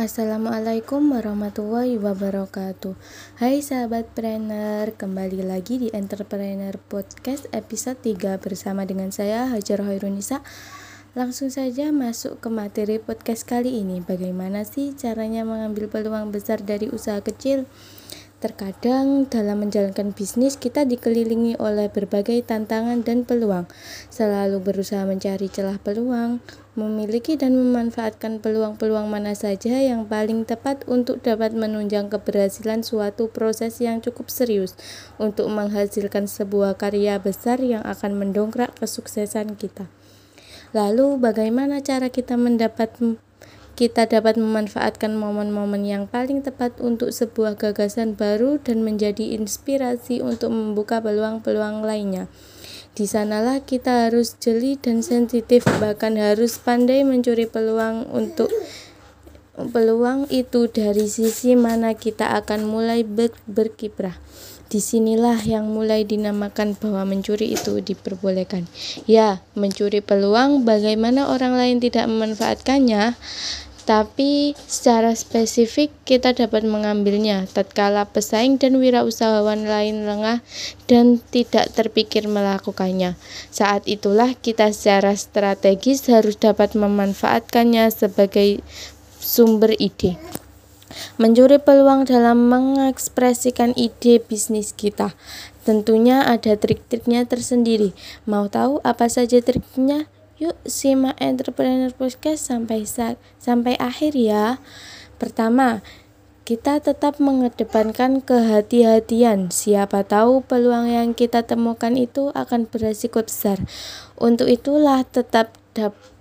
Assalamualaikum warahmatullahi wabarakatuh. Hai sahabat trainer Kembali lagi di Entrepreneur Podcast episode 3 Bersama dengan saya Hajar Hoirunisa. Langsung saja masuk ke materi podcast kali ini. Bagaimana sih caranya mengambil peluang besar dari usaha kecil? Terkadang dalam menjalankan bisnis kita dikelilingi oleh berbagai tantangan dan peluang. Selalu berusaha mencari celah peluang, memiliki dan memanfaatkan peluang-peluang mana saja yang paling tepat untuk dapat menunjang keberhasilan suatu proses yang cukup serius untuk menghasilkan sebuah karya besar yang akan mendongkrak kesuksesan kita. Lalu bagaimana cara kita mendapat kita dapat memanfaatkan momen-momen yang paling tepat untuk sebuah gagasan baru dan menjadi inspirasi untuk membuka peluang-peluang lainnya. Di sanalah kita harus jeli dan sensitif, bahkan harus pandai mencuri peluang untuk peluang itu dari sisi mana kita akan mulai ber berkiprah. Di sinilah yang mulai dinamakan bahwa mencuri itu diperbolehkan. Ya, mencuri peluang bagaimana orang lain tidak memanfaatkannya tapi secara spesifik kita dapat mengambilnya tatkala pesaing dan wirausahawan lain lengah dan tidak terpikir melakukannya. Saat itulah kita secara strategis harus dapat memanfaatkannya sebagai sumber ide. Mencuri peluang dalam mengekspresikan ide bisnis kita. Tentunya ada trik-triknya tersendiri. Mau tahu apa saja triknya? Yuk simak Entrepreneur Podcast sampai sampai akhir ya. Pertama, kita tetap mengedepankan kehati-hatian. Siapa tahu peluang yang kita temukan itu akan beresiko besar. Untuk itulah tetap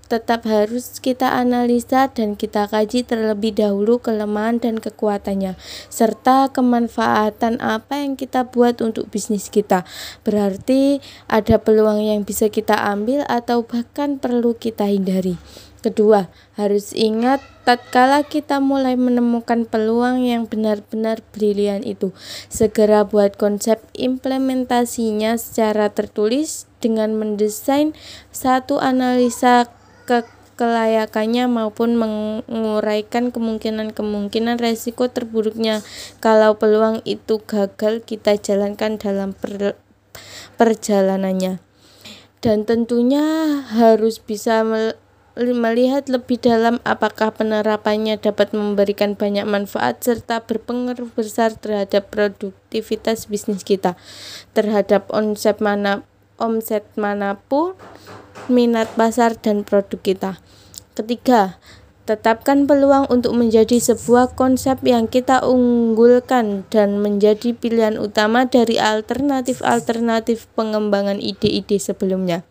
tetap harus kita analisa dan kita kaji terlebih dahulu kelemahan dan kekuatannya, serta kemanfaatan apa yang kita buat untuk bisnis kita. Berarti ada peluang yang bisa kita ambil atau bahkan perlu kita hindari. Kedua, harus ingat tatkala kita mulai menemukan peluang yang benar-benar brilian itu, segera buat konsep implementasinya secara tertulis dengan mendesain satu analisa kelayakannya maupun menguraikan kemungkinan-kemungkinan resiko terburuknya kalau peluang itu gagal kita jalankan dalam per perjalanannya. Dan tentunya harus bisa melihat lebih dalam apakah penerapannya dapat memberikan banyak manfaat serta berpengaruh besar terhadap produktivitas bisnis kita, terhadap omset mana omset mana pun minat pasar dan produk kita. Ketiga, tetapkan peluang untuk menjadi sebuah konsep yang kita unggulkan dan menjadi pilihan utama dari alternatif-alternatif pengembangan ide-ide sebelumnya.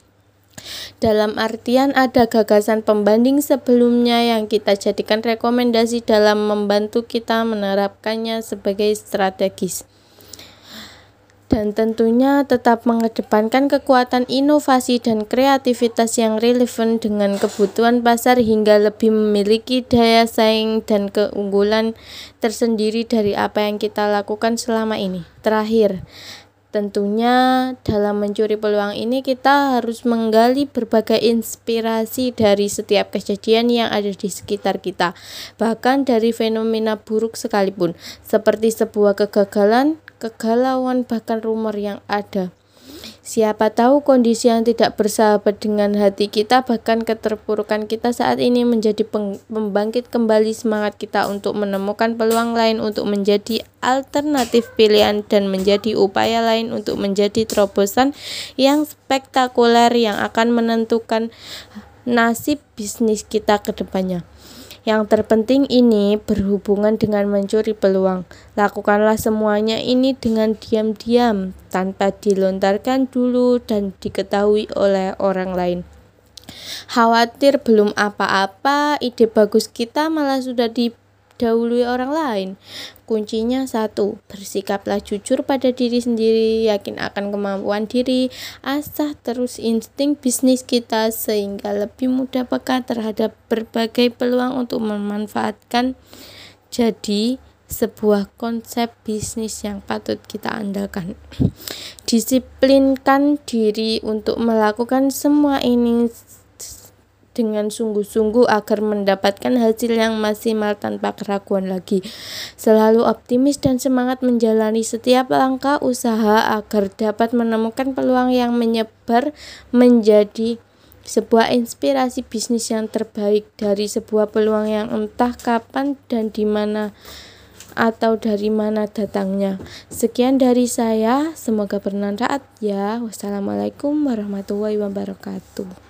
Dalam artian ada gagasan pembanding sebelumnya yang kita jadikan rekomendasi dalam membantu kita menerapkannya sebagai strategis dan tentunya tetap mengedepankan kekuatan inovasi dan kreativitas yang relevan dengan kebutuhan pasar hingga lebih memiliki daya saing dan keunggulan tersendiri dari apa yang kita lakukan selama ini. Terakhir, Tentunya dalam mencuri peluang ini kita harus menggali berbagai inspirasi dari setiap kejadian yang ada di sekitar kita, bahkan dari fenomena buruk sekalipun, seperti sebuah kegagalan, kegalauan, bahkan rumor yang ada. Siapa tahu kondisi yang tidak bersahabat dengan hati kita bahkan keterpurukan kita saat ini menjadi pembangkit kembali semangat kita untuk menemukan peluang lain untuk menjadi alternatif pilihan dan menjadi upaya lain untuk menjadi terobosan yang spektakuler yang akan menentukan nasib bisnis kita ke depannya. Yang terpenting ini berhubungan dengan mencuri peluang. Lakukanlah semuanya ini dengan diam-diam, tanpa dilontarkan dulu dan diketahui oleh orang lain. Khawatir belum apa-apa, ide bagus kita malah sudah di dahului orang lain. Kuncinya satu, bersikaplah jujur pada diri sendiri, yakin akan kemampuan diri, asah terus insting bisnis kita sehingga lebih mudah peka terhadap berbagai peluang untuk memanfaatkan jadi sebuah konsep bisnis yang patut kita andalkan. Disiplinkan diri untuk melakukan semua ini dengan sungguh-sungguh agar mendapatkan hasil yang maksimal tanpa keraguan lagi. Selalu optimis dan semangat menjalani setiap langkah usaha agar dapat menemukan peluang yang menyebar menjadi sebuah inspirasi bisnis yang terbaik dari sebuah peluang yang entah kapan dan di mana atau dari mana datangnya. Sekian dari saya, semoga bermanfaat ya. Wassalamualaikum warahmatullahi wabarakatuh.